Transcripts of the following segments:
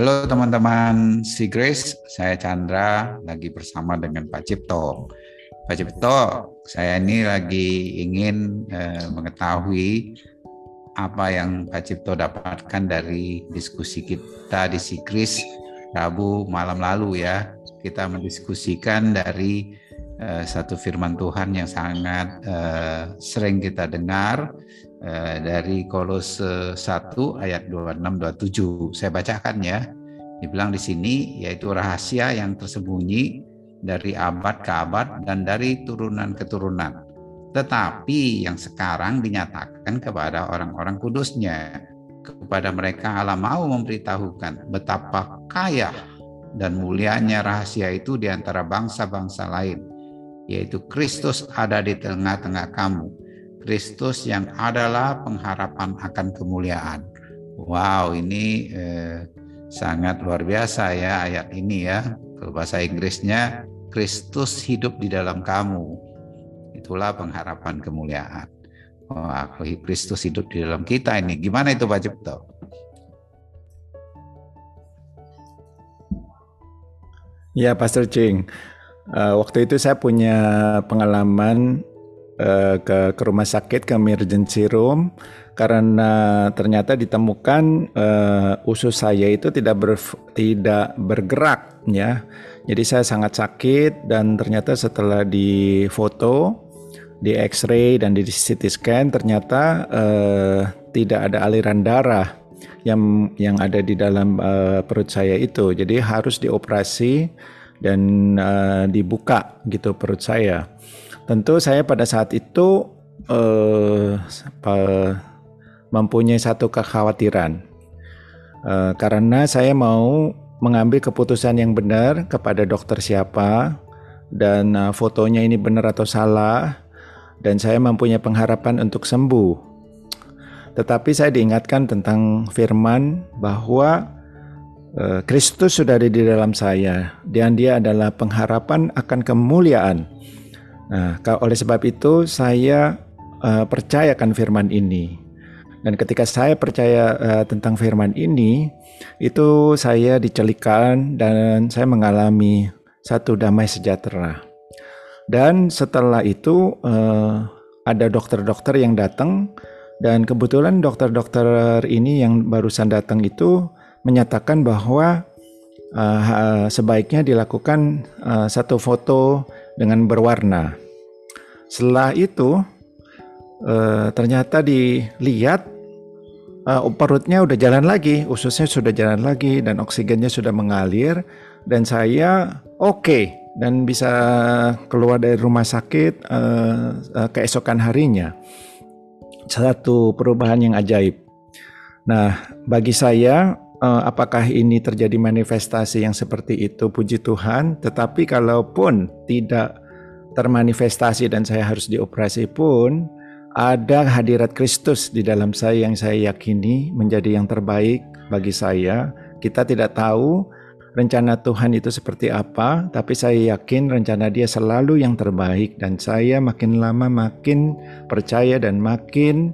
Halo teman-teman si Grace, saya Chandra lagi bersama dengan Pak Cipto. Pak Cipto, saya ini lagi ingin eh, mengetahui apa yang Pak Cipto dapatkan dari diskusi kita di Sigris Rabu malam lalu ya. Kita mendiskusikan dari uh, satu firman Tuhan yang sangat uh, sering kita dengar uh, dari Kolose 1 ayat 26 27. Saya bacakan ya. Dibilang di sini yaitu rahasia yang tersembunyi dari abad ke abad dan dari turunan ke turunan tetapi yang sekarang dinyatakan kepada orang-orang kudusnya. Kepada mereka Allah mau memberitahukan betapa kaya dan mulianya rahasia itu di antara bangsa-bangsa lain, yaitu Kristus ada di tengah-tengah kamu. Kristus yang adalah pengharapan akan kemuliaan. Wow, ini eh, sangat luar biasa ya ayat ini ya. Kalau bahasa Inggrisnya, Kristus hidup di dalam kamu Itulah pengharapan kemuliaan. Oh, Kristus hidup di dalam kita ini. Gimana itu Pak Cipto? Ya, Pastor Ching. Uh, waktu itu saya punya pengalaman ke, ke rumah sakit ke emergency room karena ternyata ditemukan uh, usus saya itu tidak ber, tidak bergerak ya. Jadi saya sangat sakit dan ternyata setelah difoto, di X-ray dan di CT scan ternyata uh, tidak ada aliran darah yang yang ada di dalam uh, perut saya itu. Jadi harus dioperasi dan uh, dibuka gitu perut saya. Tentu saya pada saat itu uh, mempunyai satu kekhawatiran uh, karena saya mau mengambil keputusan yang benar kepada dokter siapa dan uh, fotonya ini benar atau salah dan saya mempunyai pengharapan untuk sembuh. Tetapi saya diingatkan tentang firman bahwa uh, Kristus sudah ada di dalam saya dan dia adalah pengharapan akan kemuliaan. Nah, oleh sebab itu saya uh, percayakan firman ini. Dan ketika saya percaya uh, tentang firman ini, itu saya dicelikan dan saya mengalami satu damai sejahtera. Dan setelah itu uh, ada dokter-dokter yang datang dan kebetulan dokter-dokter ini yang barusan datang itu menyatakan bahwa uh, sebaiknya dilakukan uh, satu foto dengan berwarna. Setelah itu uh, ternyata dilihat uh, perutnya udah jalan lagi, ususnya sudah jalan lagi dan oksigennya sudah mengalir dan saya oke okay, dan bisa keluar dari rumah sakit uh, uh, keesokan harinya. Satu perubahan yang ajaib. Nah, bagi saya uh, apakah ini terjadi manifestasi yang seperti itu puji Tuhan, tetapi kalaupun tidak termanifestasi dan saya harus dioperasi pun ada hadirat Kristus di dalam saya yang saya yakini menjadi yang terbaik bagi saya. Kita tidak tahu rencana Tuhan itu seperti apa, tapi saya yakin rencana Dia selalu yang terbaik, dan saya makin lama makin percaya dan makin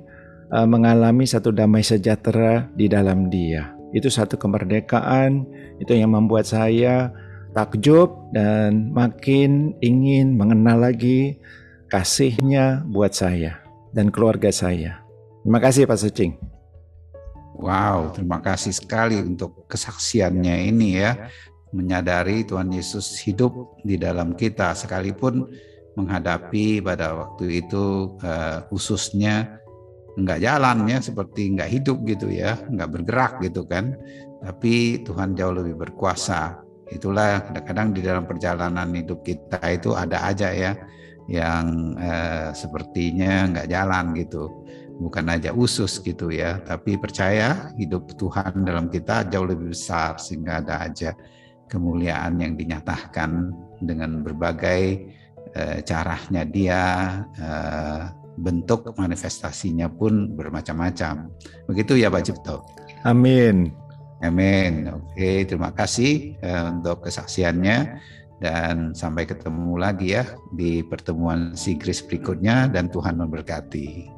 uh, mengalami satu damai sejahtera di dalam Dia. Itu satu kemerdekaan, itu yang membuat saya takjub dan makin ingin mengenal lagi kasihnya buat saya dan keluarga saya. Terima kasih Pak Sucing. Wow, terima kasih sekali untuk kesaksiannya ini ya. Menyadari Tuhan Yesus hidup di dalam kita sekalipun menghadapi pada waktu itu uh, ususnya nggak jalan ya seperti nggak hidup gitu ya nggak bergerak gitu kan. Tapi Tuhan jauh lebih berkuasa. Itulah kadang-kadang di dalam perjalanan hidup kita itu ada aja ya yang eh, sepertinya nggak jalan gitu. Bukan aja usus gitu ya tapi percaya hidup Tuhan dalam kita jauh lebih besar sehingga ada aja kemuliaan yang dinyatakan dengan berbagai eh, caranya dia eh, bentuk manifestasinya pun bermacam-macam. Begitu ya Pak Cipto? Amin. Amin. Oke terima kasih eh, untuk kesaksiannya. Dan sampai ketemu lagi ya di pertemuan Sigris berikutnya. Dan Tuhan memberkati.